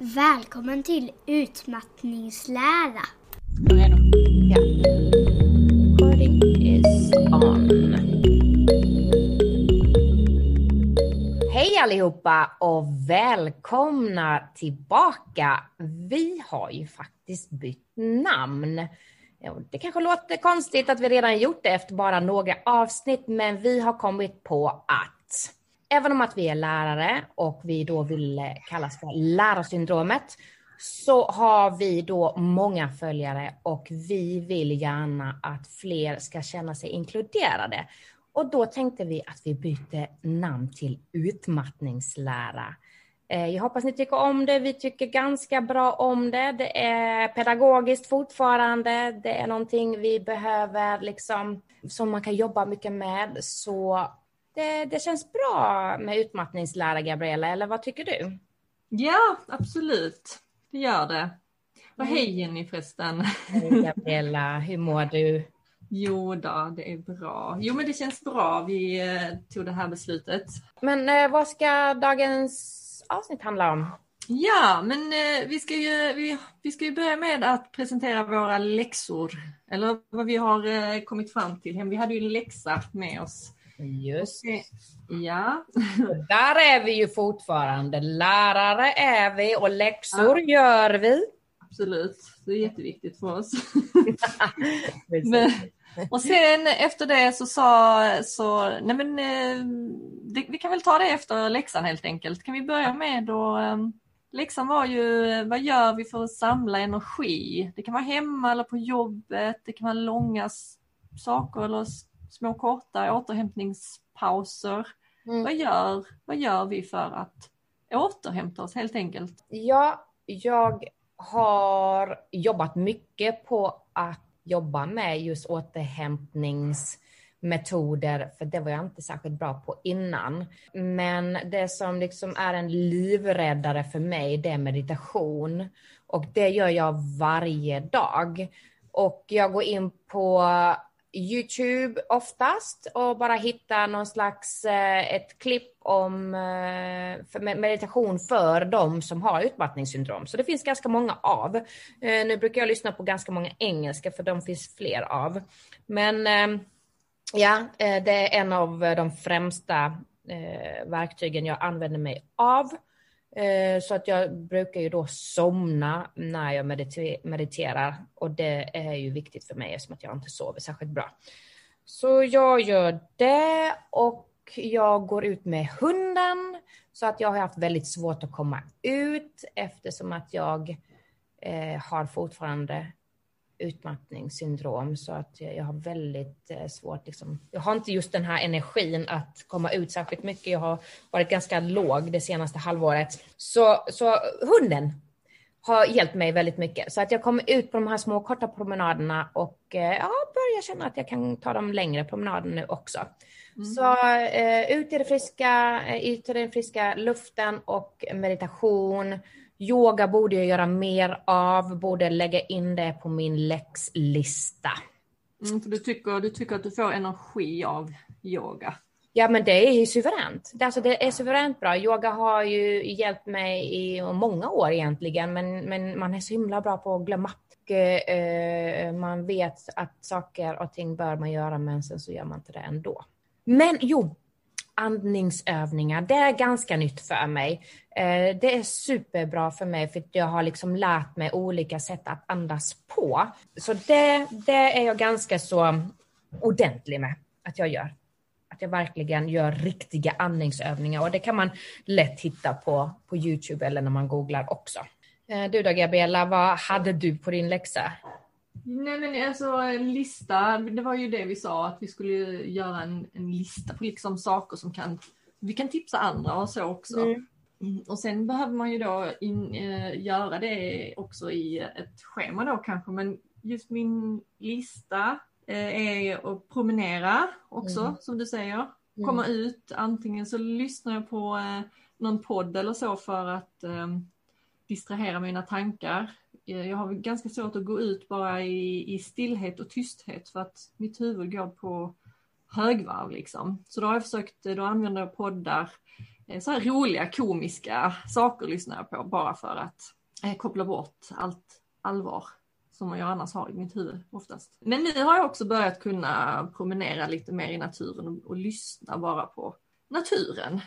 Välkommen till utmattningslära. Ja. Recording is on. Hej allihopa och välkomna tillbaka. Vi har ju faktiskt bytt namn. Det kanske låter konstigt att vi redan gjort det efter bara några avsnitt, men vi har kommit på att även om att vi är lärare och vi då vill eh, kallas för lärarsyndromet, så har vi då många följare och vi vill gärna att fler ska känna sig inkluderade. Och då tänkte vi att vi byter namn till utmattningslära. Eh, jag hoppas ni tycker om det. Vi tycker ganska bra om det. Det är pedagogiskt fortfarande. Det är någonting vi behöver liksom som man kan jobba mycket med. Så det, det känns bra med utmattningslära, Gabriella, eller vad tycker du? Ja, absolut. Det gör det. Och mm. hej Jenny förresten. Hej Gabriella, hur mår du? Jo då, det är bra. Jo men det känns bra. Vi eh, tog det här beslutet. Men eh, vad ska dagens avsnitt handla om? Ja, men eh, vi, ska ju, vi, vi ska ju börja med att presentera våra läxor. Eller vad vi har kommit fram till. Vi hade ju en läxa med oss. Just det. Ja. Där är vi ju fortfarande. Lärare är vi och läxor ja. gör vi. Absolut, det är jätteviktigt för oss. men, och sen efter det så sa, så, nej men eh, det, vi kan väl ta det efter läxan helt enkelt. Kan vi börja med då, ehm, läxan var ju, vad gör vi för att samla energi? Det kan vara hemma eller på jobbet, det kan vara långa saker eller små korta återhämtningspauser. Mm. Vad, gör, vad gör vi för att återhämta oss helt enkelt? Ja, jag har jobbat mycket på att jobba med just återhämtningsmetoder, för det var jag inte särskilt bra på innan. Men det som liksom är en livräddare för mig, det är meditation. Och det gör jag varje dag. Och jag går in på Youtube oftast och bara hitta någon slags eh, ett klipp om eh, för meditation för de som har utmattningssyndrom. Så det finns ganska många av. Eh, nu brukar jag lyssna på ganska många engelska för de finns fler av. Men eh, ja, eh, det är en av de främsta eh, verktygen jag använder mig av. Eh, så att jag brukar ju då somna när jag mediterar och det är ju viktigt för mig eftersom att jag inte sover särskilt bra. Så jag gör det och jag går ut med hunden så att jag har haft väldigt svårt att komma ut eftersom att jag eh, har fortfarande utmattningssyndrom så att jag har väldigt eh, svårt, liksom, jag har inte just den här energin att komma ut särskilt mycket. Jag har varit ganska låg det senaste halvåret. Så, så hunden har hjälpt mig väldigt mycket så att jag kommer ut på de här små korta promenaderna och eh, ja, börjar känna att jag kan ta de längre promenaderna nu också. Mm. Så eh, ut i det friska, ut i den friska luften och meditation Yoga borde jag göra mer av, borde lägga in det på min läxlista. Mm, för du, tycker, du tycker att du får energi av yoga? Ja, men det är suveränt. Det, alltså, det är suveränt bra. Yoga har ju hjälpt mig i många år egentligen, men, men man är så himla bra på att glömma. Och, eh, man vet att saker och ting bör man göra, men sen så gör man inte det ändå. Men jo, andningsövningar, det är ganska nytt för mig. Eh, det är superbra för mig för jag har liksom lärt mig olika sätt att andas på. Så det, det är jag ganska så ordentlig med att jag gör. Att jag verkligen gör riktiga andningsövningar och det kan man lätt hitta på, på Youtube eller när man googlar också. Eh, du då Gabriella, vad hade du på din läxa? Nej men alltså en lista, det var ju det vi sa att vi skulle göra en, en lista på liksom saker som kan, vi kan tipsa andra och så också. Mm. mm och sen behöver man ju då in, äh, göra det också i ett schema då kanske men just min lista äh, är att promenera också mm. som du säger. Mm. Komma ut, antingen så lyssnar jag på äh, någon podd eller så för att distrahera mina tankar. Eh, jag har ganska svårt att gå ut bara i, i stillhet och tysthet för att mitt huvud går på högvarv liksom. Så då har jag försökt, eh, då använder jag poddar eh, så här roliga komiska saker lyssnar jag på bara för att koppla bort allt allvar som jag annars har i mitt huvud oftast. Men nu har jag också börjat kunna promenera lite mer i naturen och, och lyssna bara på naturen.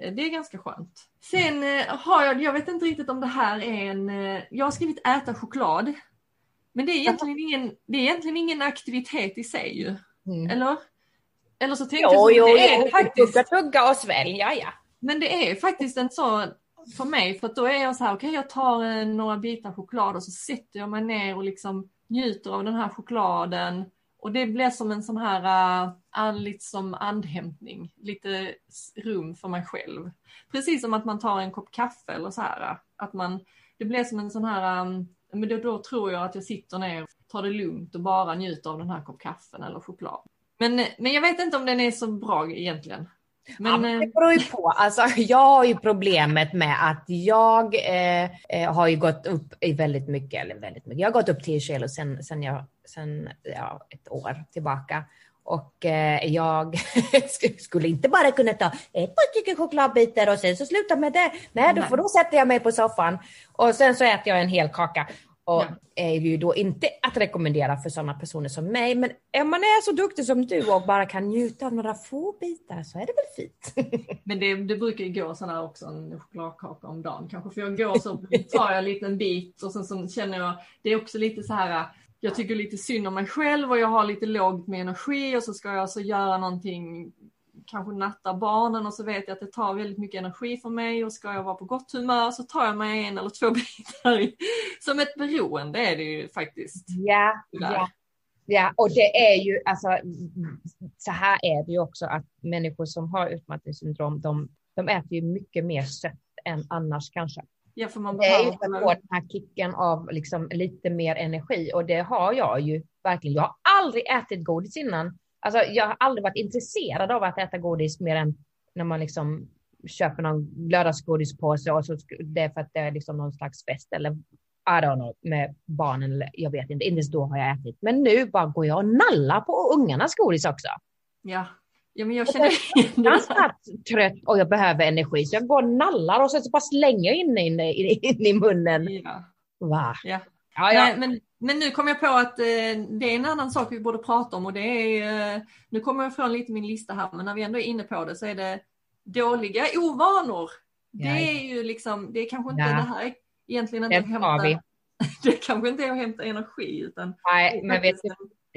Eh, det är ganska skönt. Sen eh, har jag, jag vet inte riktigt om det här är en, eh, jag har skrivit äta choklad. Men det är egentligen ingen, det är egentligen ingen aktivitet i sig ju. Mm. Eller? Eller så tänkte jo, jag så, jo, det är jo, faktiskt... Tugga, tugga och svälja, ja. Men det är faktiskt en sån, för mig, för då är jag så här, okej okay, jag tar några bitar choklad och så sätter jag mig ner och liksom njuter av den här chokladen. Och det blir som en sån här, uh, lite som andhämtning, lite rum för mig själv. Precis som att man tar en kopp kaffe eller så här. Äh, att man, det blir som en sån här, um, men då, då tror jag att jag sitter ner, tar det lugnt och bara njuter av den här kopp kaffen eller choklad. Men, men jag vet inte om den är så bra egentligen. Men, ja, men det eh, beror ju på. Alltså, jag har ju problemet med att jag eh, eh, har ju gått upp i väldigt mycket, eller väldigt mycket. Jag har gått upp 10 kilo sen, sen, jag, sen ja, ett år tillbaka. Och eh, jag skulle inte bara kunna ta ett par stycken chokladbitar och sen så sluta med det. Nej, då, för då sätter jag mig på soffan och sen så äter jag en hel kaka. Och ja. är ju då inte att rekommendera för sådana personer som mig. Men om man är så duktig som du och bara kan njuta av några få bitar så är det väl fint. Men det, det brukar ju gå sådana också, en chokladkaka om dagen kanske. För jag går så tar jag en liten bit och sen så känner jag, det är också lite så här, jag tycker lite synd om mig själv och jag har lite lågt med energi och så ska jag alltså göra någonting kanske natta barnen och så vet jag att det tar väldigt mycket energi för mig och ska jag vara på gott humör så tar jag mig en eller två bitar. Som ett beroende är det ju faktiskt. Ja, ja. Ja, och det är ju alltså så här är det ju också att människor som har utmattningssyndrom, de, de äter ju mycket mer sött än annars kanske. Ja, för man det är ju för att få den här kicken av liksom lite mer energi och det har jag ju verkligen. Jag har aldrig ätit godis innan Alltså, jag har aldrig varit intresserad av att äta godis mer än när man liksom köper någon lördagsgodispåse och så det är för att det är liksom någon slags fest eller I don't know, med barnen eller jag vet inte, inte ens då har jag ätit. Men nu bara går jag och nallar på ungarnas godis också. Ja, ja men jag känner Jag är trött och jag behöver energi så jag går och nallar och så bara slänger jag in, in, in, in i munnen. Ja. Va? Ja. Ja, ja. Men, men, men, nu kom jag på att eh, det är en annan sak vi borde prata om och det är, eh, nu kommer jag ifrån lite min lista här, men när vi ändå är inne på det så är det dåliga ovanor. Det är ju liksom, det är kanske inte ja. det här är egentligen inte det hämta, det kanske inte är att hämta energi utan. Nej, men vet du,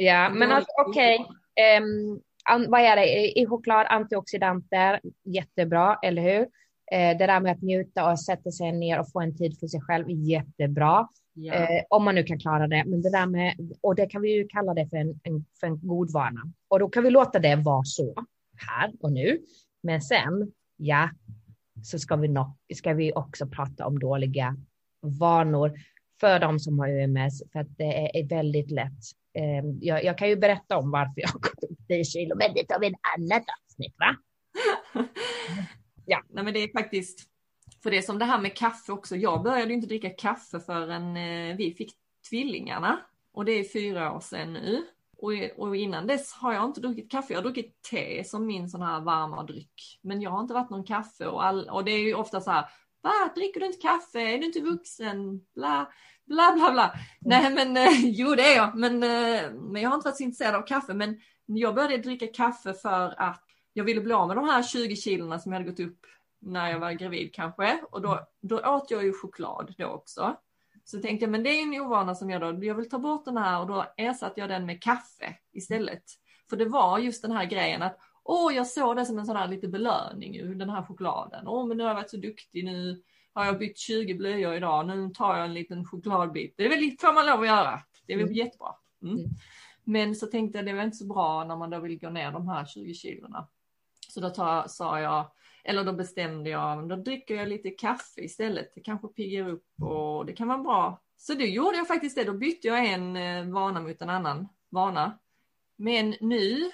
ja, men alltså okej. Okay. Um, ehm, vad är det i choklad? Antioxidanter, jättebra, eller hur? Eh, det där med att njuta och sätta sig ner och få en tid för sig själv, jättebra. Ja. Eh, om man nu kan klara det. Men det där med, och det kan vi ju kalla det för en, en, för en god vana. Och då kan vi låta det vara så här och nu. Men sen, ja, så ska vi, no, ska vi också prata om dåliga vanor för de som har UMS, för att det är väldigt lätt. Eh, jag, jag, kan ju berätta om varför jag har gått upp 10 kilo, men det tar vi ett annat avsnitt, va? ja, nej, men det är faktiskt för det är som det här med kaffe också. Jag började inte dricka kaffe förrän eh, vi fick tvillingarna. Och det är fyra år sedan nu. Och, innan dess har jag inte druckit kaffe. Jag har druckit te som min sån här varma dryck. Men jag har inte varit någon kaffe och, all, och det är ju ofta så här. Va, dricker du inte kaffe? Är du inte vuxen? Bla, bla, bla, bla. Mm. Nej, men eh, jo, det är jag. Men, eh, men jag har inte varit så intresserad av kaffe. Men jag började dricka kaffe för att jag ville bli av med de här 20 kilona som jag hade gått upp när jag var gravid kanske. Och då, då åt jag ju choklad då också. Så tänkte jag, men det är en ovana som jag då, jag vill ta bort den här och då ersatte jag den med kaffe istället. För det var just den här grejen att, åh, jag såg det som en sån här lite belöning ju, den här chokladen. Åh, men nu har jag varit så duktig, nu har jag bytt 20 blöjor idag, nu tar jag en liten chokladbit. Det är väl får man lov att göra. Det är väl mm. jättebra. Mm. mm. Men så tänkte jag, det var inte så bra när man då vill gå ner de här 20 kilona. Så då ta, sa jag, eller då bestämde jag, då dricker jag lite kaffe istället. Det kanske piggar upp och det kan vara bra. Så då gjorde jag faktiskt det. Då bytte jag en eh, vana mot en annan vana. Men nu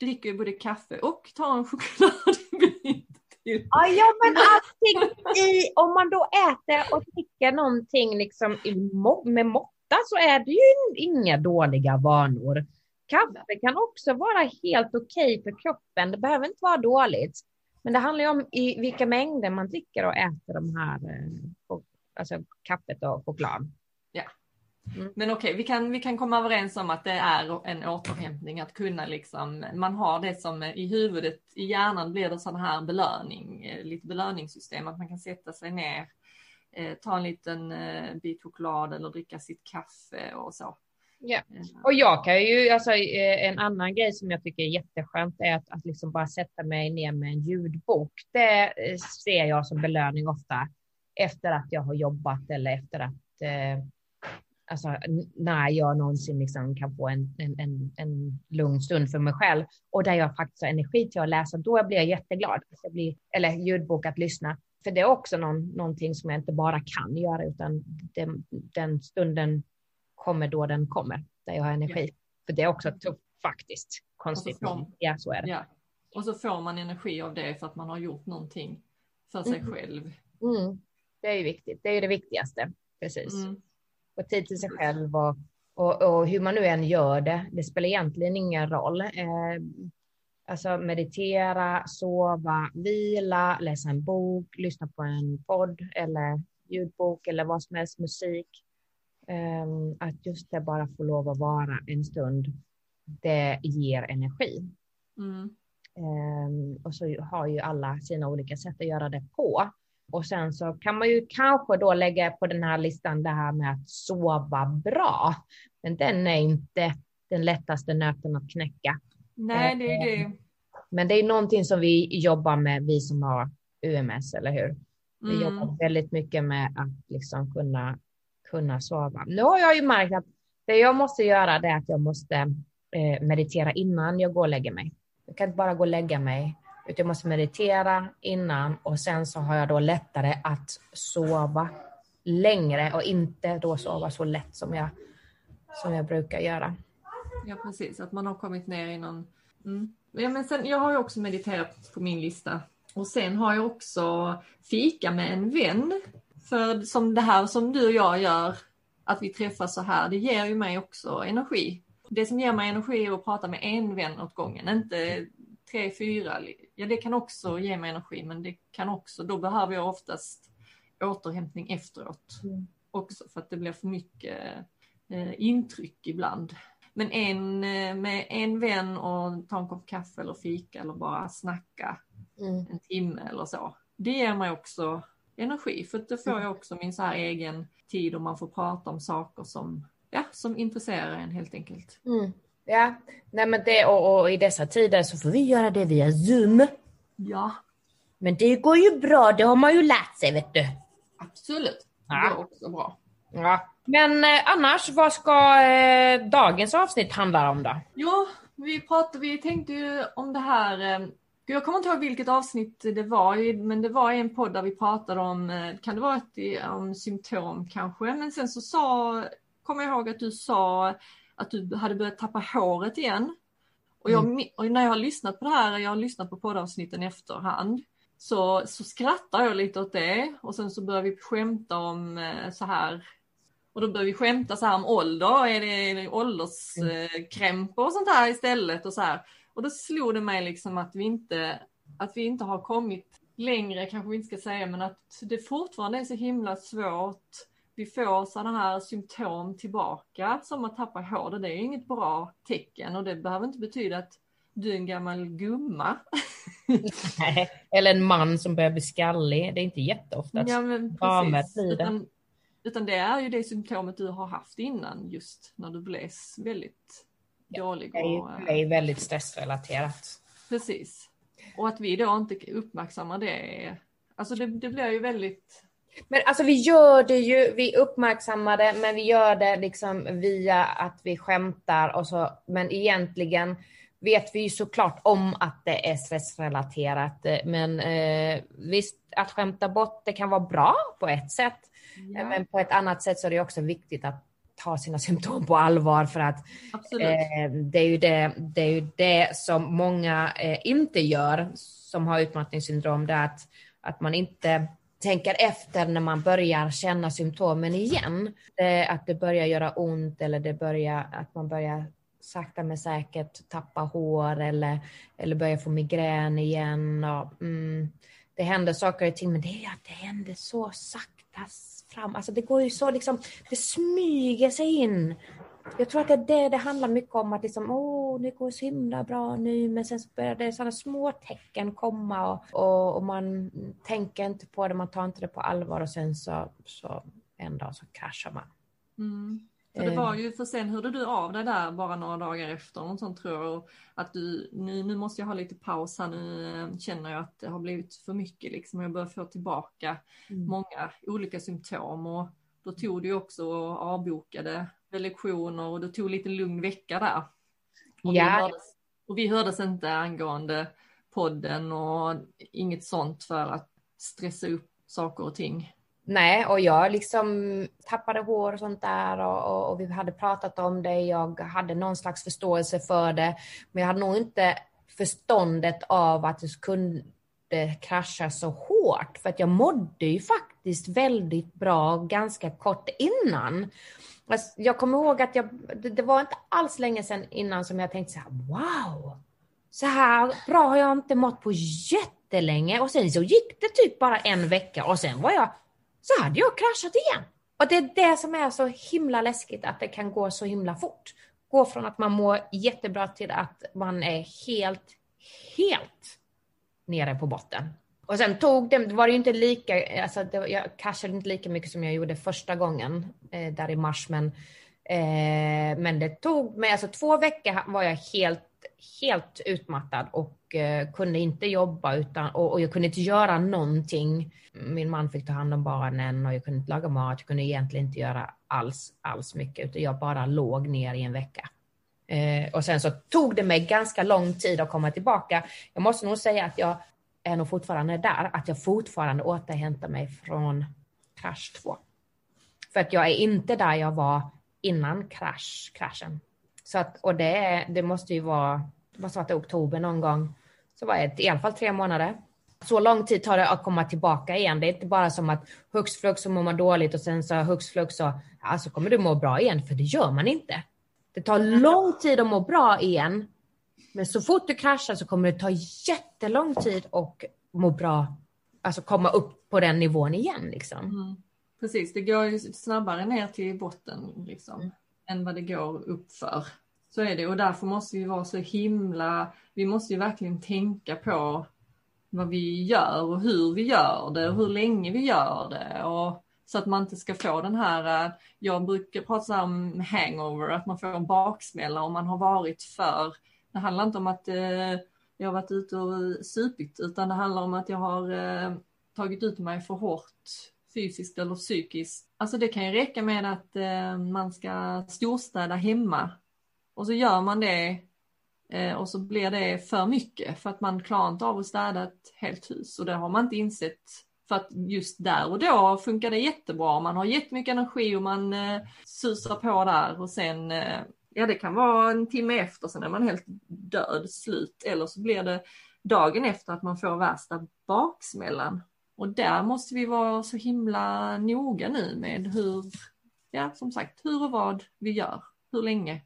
dricker jag både kaffe och tar en chokladbit. Ja, ja, men allting i, om man då äter och dricker någonting liksom med måtta så är det ju inga dåliga vanor. Kaffe kan också vara helt okej okay för kroppen. Det behöver inte vara dåligt. Men det handlar ju om i vilka mängder man dricker och äter de här, eh, alltså kaffet och choklad. Ja. Mm. Men okej, okay, vi, kan, vi kan komma överens om att det är en återhämtning att kunna liksom, man har det som i huvudet, i hjärnan blir det sån här belöning, eh, lite belöningssystem, att man kan sätta sig ner, eh, ta en liten bit choklad eller dricka sitt kaffe och så. Ja, och jag kan ju, alltså en annan grej som jag tycker är jätteskönt är att, att liksom bara sätta mig ner med en ljudbok. Det ser jag som belöning ofta efter att jag har jobbat eller efter att, eh, alltså när jag någonsin liksom kan få en, en, en, en lugn stund för mig själv och där jag faktiskt har energi till att läsa, då blir jag jätteglad. Jag blir, eller ljudbok att lyssna. För det är också någon, någonting som jag inte bara kan göra, utan den, den stunden kommer då den kommer, där jag har energi. Ja. För det är också tufft faktiskt. Konstigt. Får, ja, så är det. Ja. Och så får man energi av det för att man har gjort någonting för sig mm. själv. Mm. Det är ju viktigt. Det är det viktigaste. Precis. Mm. Och tid till sig själv och, och, och, hur man nu än gör det. Det spelar egentligen ingen roll. Eh, alltså meditera, sova, vila, läsa en bok, lyssna på en podd eller ljudbok eller vad som helst, musik. Um, att just det bara få lov att vara en stund, det ger energi. Mm. Um, och så har ju alla sina olika sätt att göra det på. Och sen så kan man ju kanske då lägga på den här listan det här med att sova bra. Men den är inte den lättaste nöten att knäcka. Nej, det är det. Ehm, men det är någonting som vi jobbar med, vi som har UMS, eller hur? Vi mm. jobbar väldigt mycket med att liksom kunna kunna sova. Nu har jag ju märkt att det jag måste göra det är att jag måste eh, meditera innan jag går och lägger mig. Jag kan inte bara gå och lägga mig, utan jag måste meditera innan och sen så har jag då lättare att sova längre och inte då sova så lätt som jag, som jag brukar göra. Ja, precis, att man har kommit ner i någon... Mm. Ja, men sen, jag har ju också mediterat på min lista och sen har jag också fika med en vän för som det här som du och jag gör, att vi träffas så här, det ger ju mig också energi. Det som ger mig energi är att prata med en vän åt gången, inte tre, fyra. Ja, det kan också ge mig energi, men det kan också, då behöver jag oftast återhämtning efteråt mm. också för att det blir för mycket eh, intryck ibland. Men en eh, med en vän och ta en kopp kaffe eller fika eller bara snacka mm. en timme eller så. Det ger mig också energi för då får jag också min så här egen tid och man får prata om saker som, ja, som intresserar en helt enkelt. Mm. Ja, nej men det och, och, i dessa tider så får vi göra det via Zoom. Ja. Men det går ju bra, det har man ju lärt sig vet du. Absolut, det går också bra. Ja. Men eh, annars, vad ska eh, dagens avsnitt handla om då? Ja, vi pratade, vi tänkte ju om det här eh, jag kommer inte ihåg vilket avsnitt det var, men det var en podd där vi pratade om, eh, kan det vara ett, om symptom kanske, men sen så sa, kommer jag ihåg att du sa att du hade börjat tappa håret igen. Och, jag, mm. och när jag har lyssnat på det här, jag har lyssnat på poddavsnitten i efterhand, så, så skrattar jag lite åt det och sen så börjar vi skämta om eh, så här och då börjar vi skämta så här om ålder, är det ålderskrämpor och sånt här istället och så här. Och då slog det mig liksom att vi inte, att vi inte har kommit längre, kanske vi inte ska säga, men att det fortfarande är så himla svårt. Vi får sådana här symptom tillbaka som att tappa hår. Det är inget bra tecken och det behöver inte betyda att du är en gammal gumma. Nej, eller en man som börjar bli skallig. Det är inte jätteofta ja, men precis. Utan, utan det är ju det symptomet du har haft innan just när du blev väldigt dålig. Det är, det är väldigt stressrelaterat. Precis. Och att vi då inte uppmärksammar det, alltså det, det blir ju väldigt men alltså vi gör det ju, vi uppmärksammar det, men vi gör det liksom via att vi skämtar och så, men egentligen vet vi ju såklart om att det är stressrelaterat. Men eh, visst, att skämta bort det kan vara bra på ett sätt, ja. men på ett annat sätt så är det också viktigt att ta sina symptom på allvar för att eh, det, är ju det, det är ju det som många eh, inte gör som har utmattningssyndrom, det är att, att man inte tänker efter när man börjar känna symptomen igen. Det, att det börjar göra ont eller det börjar, att man börjar sakta men säkert tappa hår eller, eller börja få migrän igen. Och, mm, det händer saker och ting, men det är att det händer så sakta fram. Alltså det går ju så liksom, det smyger sig in. Jag tror att det är det det handlar mycket om, att liksom, åh, det går så himla bra nu, men sen så börjar det sådana små tecken komma och, och, och, man tänker inte på det, man tar inte det på allvar och sen så, så en dag så kraschar man. Mm. För det var ju, för sen hörde du av dig där bara några dagar efter, något sånt tror jag, att du, nu, nu måste jag ha lite paus här, nu eh, känner jag att det har blivit för mycket liksom, jag börjar få tillbaka mm. många olika symptom och då tog du också och avbokade lektioner och du tog lite lugn vecka där. Och, ja. vi hördes, och vi hördes inte angående podden och inget sånt för att stressa upp saker och ting. Nej, och jag liksom tappade hår och sånt där och, och, och, vi hade pratat om det. Jag hade någon slags förståelse för det, men jag hade nog inte förståndet av att det kunde krascha så hårt, för att jag mådde ju faktiskt väldigt bra ganska kort innan. Alltså, jag kommer ihåg att jag, det var inte alls länge sedan innan som jag tänkte så här, wow, så här bra har jag inte mått på jättelänge och sen så gick det typ bara en vecka och sen var jag så hade jag kraschat igen. Och det är det som är så himla läskigt, att det kan gå så himla fort. Gå från att man mår jättebra till att man är helt, helt nere på botten. Och sen tog det, var det ju inte lika, alltså det, jag kraschade inte lika mycket som jag gjorde första gången eh, där i mars, men, eh, men det tog mig, alltså två veckor var jag helt, helt utmattad och eh, kunde inte jobba utan, och, och jag kunde inte göra någonting min man fick ta hand om barnen och jag kunde inte laga mat. Jag kunde egentligen inte göra alls, alls mycket, utan jag bara låg ner i en vecka. Eh, och sen så tog det mig ganska lång tid att komma tillbaka. Jag måste nog säga att jag är nog fortfarande där, att jag fortfarande återhämtar mig från krasch 2. För att jag är inte där jag var innan krasch, kraschen. Så att, och det, det måste ju vara, vad sa att det oktober någon gång, så var det i alla fall tre månader så lång tid tar det att komma tillbaka igen. Det är inte bara som att hux flux så mår man dåligt och sen så hux flux så alltså kommer du må bra igen, för det gör man inte. Det tar lång tid att må bra igen, men så fort du kraschar så kommer det ta jättelång tid att må bra, alltså komma upp på den nivån igen liksom. Mm. Precis, det går ju snabbare ner till botten liksom än vad det går uppför. Så är det och därför måste vi vara så himla, vi måste ju verkligen tänka på vad vi gör och hur vi gör det och hur länge vi gör det. Och så att man inte ska få den här, eh, jag brukar prata om hangover, att man får en baksmälla om man har varit för, det handlar inte om att eh, jag har varit ute och supit utan det handlar om att jag har eh, tagit ut mig för hårt fysiskt eller psykiskt. Alltså det kan ju räcka med att eh, man ska storstäda hemma och så gör man det Eh, och så blir det för mycket för att man klarar inte av att städa ett helt hus och det har man inte insett för att just där och då funkar det jättebra. Man har jättemycket energi och man eh, susar på där och sen, eh, ja det kan vara en timme efter, sen är man helt död, slut. Eller så blir det dagen efter att man får värsta baksmällan. Och där måste vi vara så himla noga nu med hur, ja som sagt, hur och vad vi gör, hur länge.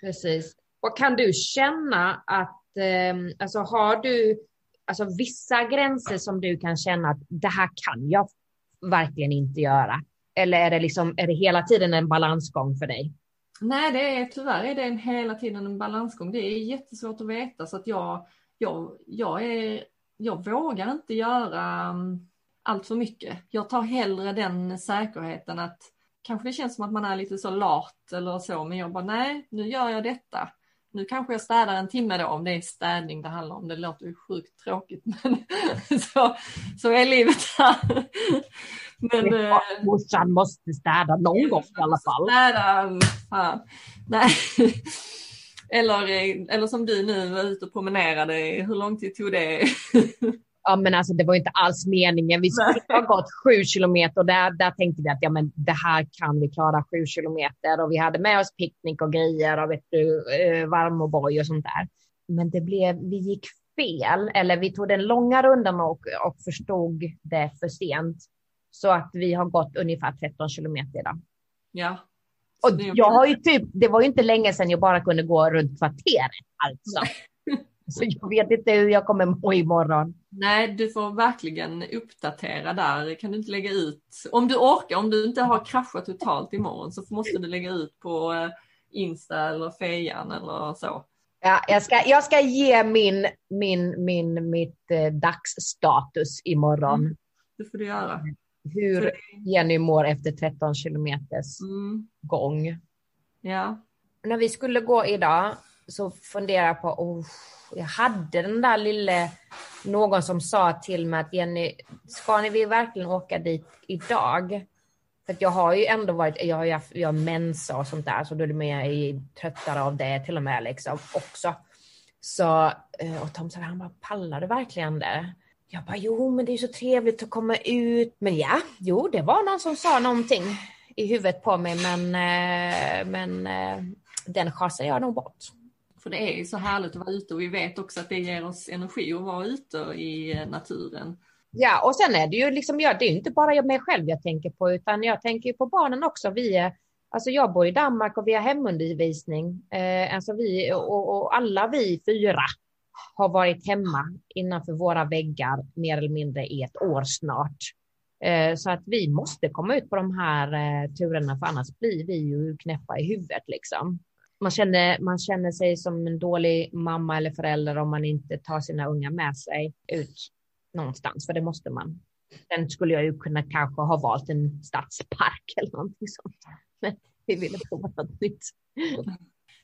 Precis. Och kan du känna att, eh, alltså har du alltså vissa gränser som du kan känna att det här kan jag verkligen inte göra? Eller är det, liksom, är det hela tiden en balansgång för dig? Nej, det är tyvärr är det en, hela tiden en balansgång. Det är jättesvårt att veta så att jag, jag, jag, är, jag vågar inte göra um, allt för mycket. Jag tar hellre den säkerheten att kanske det känns som att man är lite så lat eller så, men jag bara nej, nu gör jag detta nu kanske jag städar en timme då om det är städning det handlar om. Det låter ju sjukt tråkigt men så, så är livet här. Men, eh, morsan måste städa någon gång i alla fall. Städa, fan. Nej. Eller, eller som du nu var ute och promenerade, hur lång tid tog det? ja men alltså det var inte alls meningen. Vi skulle ha gått sju kilometer och där, där tänkte vi att ja men det här kan vi klara sju kilometer och vi hade med oss picknick och grejer och vet du, eh, varm och boj och sånt där. Men det blev, vi gick fel, eller vi tog den långa rundan och, och förstod det för sent. Så att vi har gått ungefär 13 kilometer idag. Ja, Och jag har ju typ, det var ju inte länge sedan jag bara kunde gå runt kvarteret alltså. Så jag vet inte hur jag kommer må imorgon. Nej, du får verkligen uppdatera där. Kan du inte lägga ut, om du orkar, om du inte har kraschat totalt imorgon så måste du lägga ut på eh, Insta eller Fejan eller så. Ja, jag, ska, jag ska ge min, min, min, mitt eh, dagsstatus imorgon. Mm, det får du göra. Hur Jenny mår efter 13 kilometers mm. gång. Ja. När vi skulle gå idag så funderade jag på, oh, jag hade den där lille, någon som sa till mig att Jenny, ska ni vi verkligen åka dit idag? För jag har ju ändå varit, jag har ju haft, jag har mensa och sånt där, så då är mer jag är tröttare av det till och med liksom också. Så, eh, och Tom sa, han bara, pallar du verkligen det? Jag bara, jo men det är så trevligt att komma ut. Men ja, jo det var någon som sa någonting i huvudet på mig men, eh, men eh, den chasar jag nog bort. För det är ju så härligt att vara ute och vi vet också att det ger oss energi att vara ute i naturen. Ja, och sen är det ju liksom, ja, det är inte bara jag mig själv jag tänker på, utan jag tänker på barnen också. Vi är, alltså jag bor i Danmark och vi har hemundervisning. Eh, alltså vi, och, och, alla vi fyra har varit hemma innanför våra väggar mer eller mindre i ett år snart. Eh, så att vi måste komma ut på de här eh, turerna, för annars blir vi ju knäppa i huvudet liksom. Man känner, man känner sig som en dålig mamma eller förälder om man inte tar sina unga med sig ut någonstans, för det måste man. Sen skulle jag ju kunna kanske ha valt en stadspark eller någonting sånt. Men vi ville prova något nytt.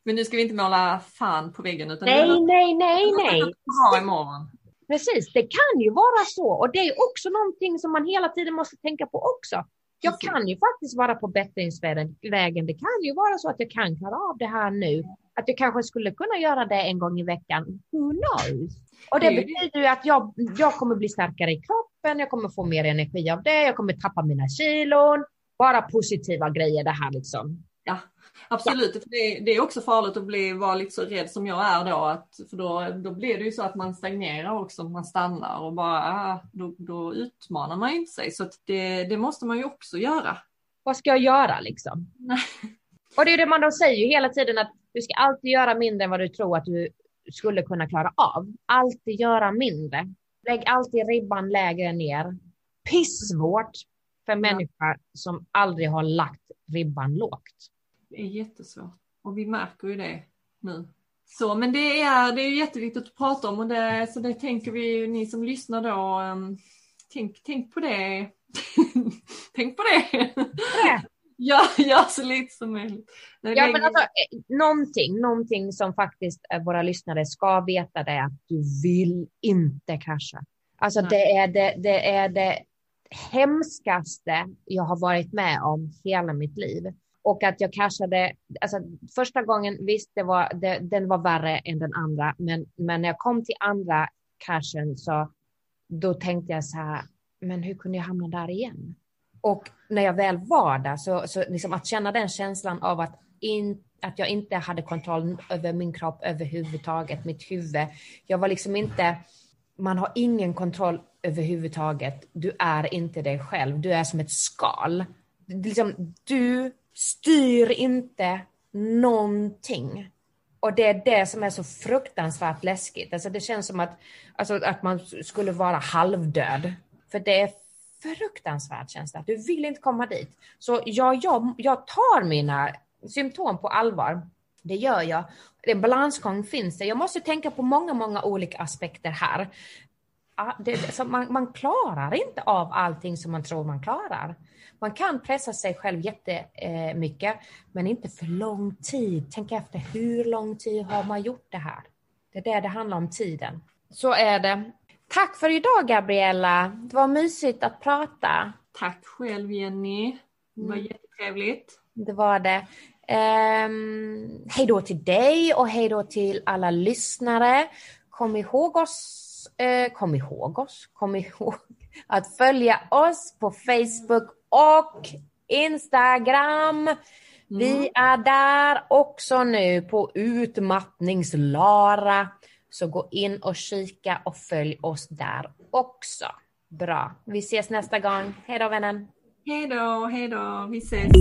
Men nu ska vi inte måla fan på väggen. Utan nej, nej, nej, nej. Ha imorgon. Precis, det kan ju vara så. Och det är också någonting som man hela tiden måste tänka på också. Jag kan ju faktiskt vara på bättringsvägen. Det kan ju vara så att jag kan klara av det här nu. Att jag kanske skulle kunna göra det en gång i veckan. Who knows? Och det betyder ju att jag, jag kommer bli starkare i kroppen, jag kommer få mer energi av det, jag kommer tappa mina kilon. Bara positiva grejer det här liksom. Ja, absolut. Ja. För det, det, är också farligt att bli, vara lite så rädd som jag är då. Att, för då, då blir det ju så att man stagnerar också, man stannar och bara, ah, då, då utmanar man inte sig. Så det, det måste man ju också göra. Vad ska jag göra liksom? och det är det man då säger ju hela tiden att du ska alltid göra mindre än vad du tror att du skulle kunna klara av. Alltid göra mindre. Lägg alltid ribban lägre ner. Pissvårt för människor som aldrig har lagt ribban lågt. Är jättesvårt och vi märker ju det nu. Så, men det är, det är jätteviktigt att prata om och det, så det tänker vi, ni som lyssnar då, um, tänk, tänk på det. tänk på det. Ja, gör så lite som möjligt. Ja, men alltså, eh, någonting, någonting som faktiskt eh, våra lyssnare ska veta det är att du vill inte krascha. Alltså det är det, det är det hemskaste jag har varit med om hela mitt liv. Och att jag cashade, alltså första gången, visst, det var, det, den var värre än den andra, men, men när jag kom till andra cashen, så då tänkte jag så här, men hur kunde jag hamna där igen? Och när jag väl var där, så, så liksom att känna den känslan av att, in, att jag inte hade kontroll över min kropp överhuvudtaget, mitt huvud. Jag var liksom inte, man har ingen kontroll överhuvudtaget. Du är inte dig själv, du är som ett skal. Liksom, du styr inte någonting. Och det är det som är så fruktansvärt läskigt. Alltså det känns som att, alltså att man skulle vara halvdöd. För det är fruktansvärd känsla. Du vill inte komma dit. Så jag, jag, jag tar mina symptom på allvar. Det gör jag. En balansgång finns det. Jag måste tänka på många, många olika aspekter här. Det, så man, man klarar inte av allting som man tror man klarar. Man kan pressa sig själv jättemycket, men inte för lång tid. Tänk efter, hur lång tid har man gjort det här? Det är det det handlar om, tiden. Så är det. Tack för idag Gabriella. Det var mysigt att prata. Tack själv Jenny. Det var mm. jättetrevligt. Det var det. Um, hej då till dig och hej då till alla lyssnare. Kom ihåg oss, uh, kom ihåg oss, kom ihåg att följa oss på Facebook och Instagram. Mm. Vi är där också nu på Utmattningslara. Så gå in och kika och följ oss där också. Bra. Vi ses nästa gång. Hej då vännen. Hej då, hej då. Vi ses.